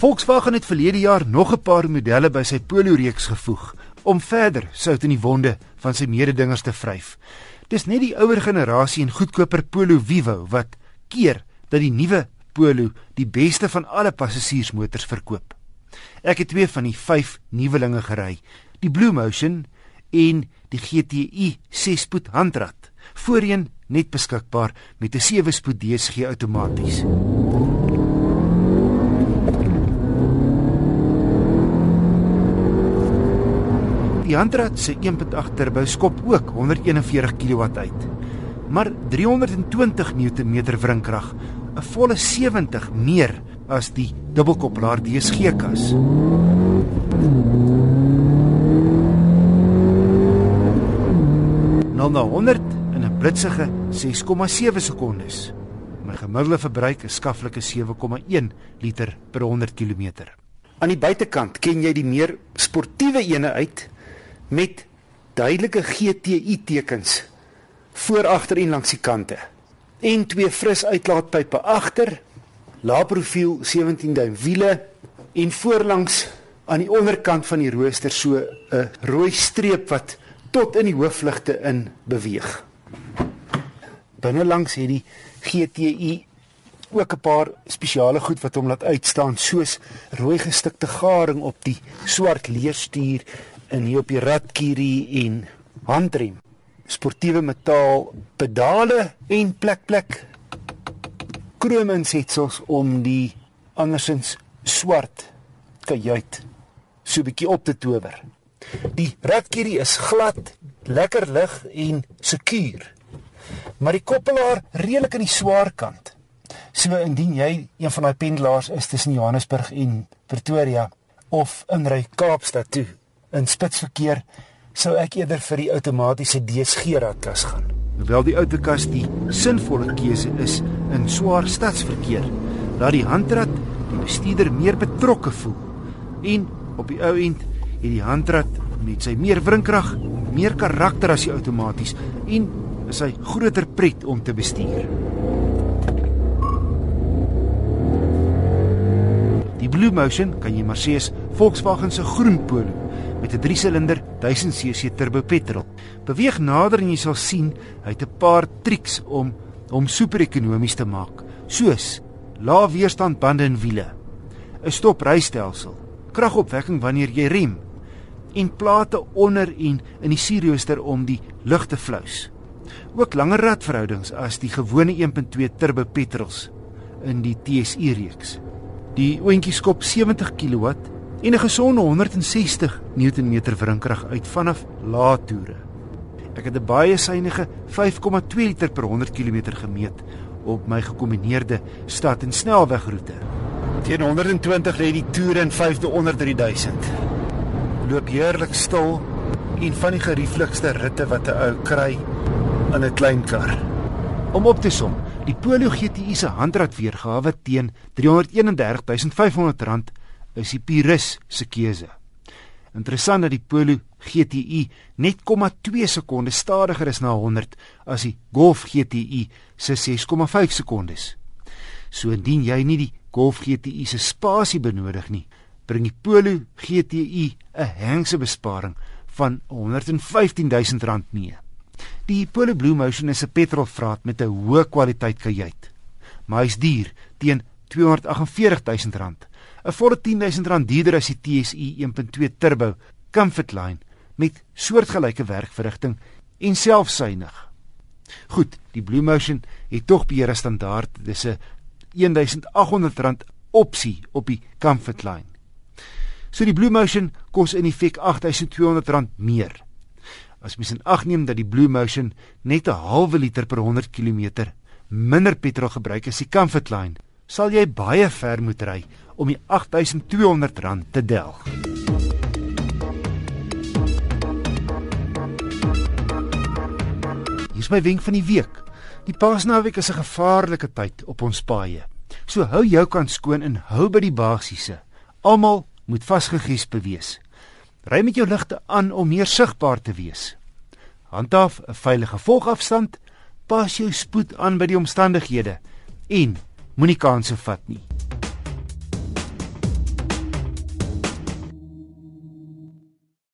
Volkswagen het verlede jaar nog 'n paar modelle by sy Polo reeks gevoeg om verder sout in die wonde van sy mededingers te vryf. Dis net die ouer generasie en goedkoper Polo Vivo wat keer dat die nuwe Polo die beste van alle passasiersmotors verkoop. Ek het twee van die 5 nuwelinge gery, die Blue Motion en die GTI 6-spoed handrat, voorheen net beskikbaar met 'n 7-spoed DSG outomaties. Die handrat se 1.8 turbo skop ook 141 kW uit. Maar 320 Nm wrinkrag, 'n volle 70 meer as die dubbelkoppelaar DSG kas. Nou na 100 in 'n blitsige 6,7 sekondes. My gemiddelde verbruik is skaflike 7,1 liter per 100 km. Aan die buitekant ken jy die meer sportiewe ene uit met duidelike GTI tekens voor agter en langs die kante. En twee fris uitlaatpype agter lae profiel 17 duim wiele en voorlangs aan die onderkant van die rooster so 'n rooi streep wat tot in die hoofligte in beweeg. Binnelangs het die GTI ook 'n paar spesiale goed wat hom laat uitstaan soos rooi gestikte garing op die swart leerstuur en hier op die radkierie en handrem. Sportiewe metaal pedale en plek plek krom insetsels om die andersins swart kajuit so 'n bietjie op te tower. Die radkierie is glad, lekker lig en sekuur. Maar die koppelaar redelik aan die swaar kant. So indien jy een van daai pendelaars is tussen Johannesburg en Pretoria of inry Kaapstad toe, in spitsverkeer sou ek eerder vir die outomatiese DSG radkas gaan. Hoewel die outokas die sinvolle keuse is in swaar stadsverkeer, laat die handrat die bestuurder meer betrokke voel. En op die ou end het die handrat met sy meer wrinkrag meer karakter as die outomaties en is hy groter pret om te bestuur. Die Blue Motion kan jy maar sê is Volkswagen se groen polo met 'n 3-silinder 1000cc turbo petrol. Beweeg nader en jy sal sien hy het 'n paar triks om hom super ekonomies te maak, soos lae weerstand bande en wiele, 'n stoprystelsel, kragopwekking wanneer jy rem en plate onder en in die sierrooster om die lug te flous. Ook langer radverhoudings as die gewone 1.2 turbo petrols in die TSI reeks. Die oentjie skop 70 kW en 'n gesonde 160 Nm wrinkrag uit vanaf lae toere. Ek het 'n baie suiwige 5,2 liter per 100 km gemeet op my gekombineerde stad en snelwegroete. Teen 120 lê die toere in 5de onder 3000. Loop heerlik stil en van die gerieflikste ritte wat 'n ou kry in 'n klein kar. Om op te som, die Polo GTI se handrat weergawe teen R331500 is die Purus se keuse. Interessant dat die Polo GTI net 0,2 sekondes stadiger is na 100 as die Golf GTI se 6,5 sekondes. So indien jy nie die Golf GTI se spasie benodig nie, bring die Polo GTI 'n hengse besparing van R115000 mee. Die Polo Blue Motion is 'n petrolvraat met 'n hoë kwaliteit kajuit, maar hy's duur teen R248000 'n volle R10000 duurder as die TSI 1.2 turbo Comfortline met soortgelyke werkverrigting en selfsuinig. Goed, die Blue Motion het tog beheer standaard, dis 'n R1800 opsie op die Comfortline. So die Blue Motion kos in effek R8200 meer. As mens in ag neem dat die Blue Motion net 'n halwe liter per 100 km minder petrol gebruik as die Comfortline, sal jy baie ver moet ry om die R8200 te delg. Hier is my wenk van die week. Die Paasnaweek is 'n gevaarlike tyd op ons paaie. So hou jou kant skoon en hou by die basiese. Almal moet vasgegies bewees. Ry met jou ligte aan om meer sigbaar te wees. Handhaaf 'n veilige volgafstand, pas jou spoed aan by die omstandighede en moenie kanse vat nie.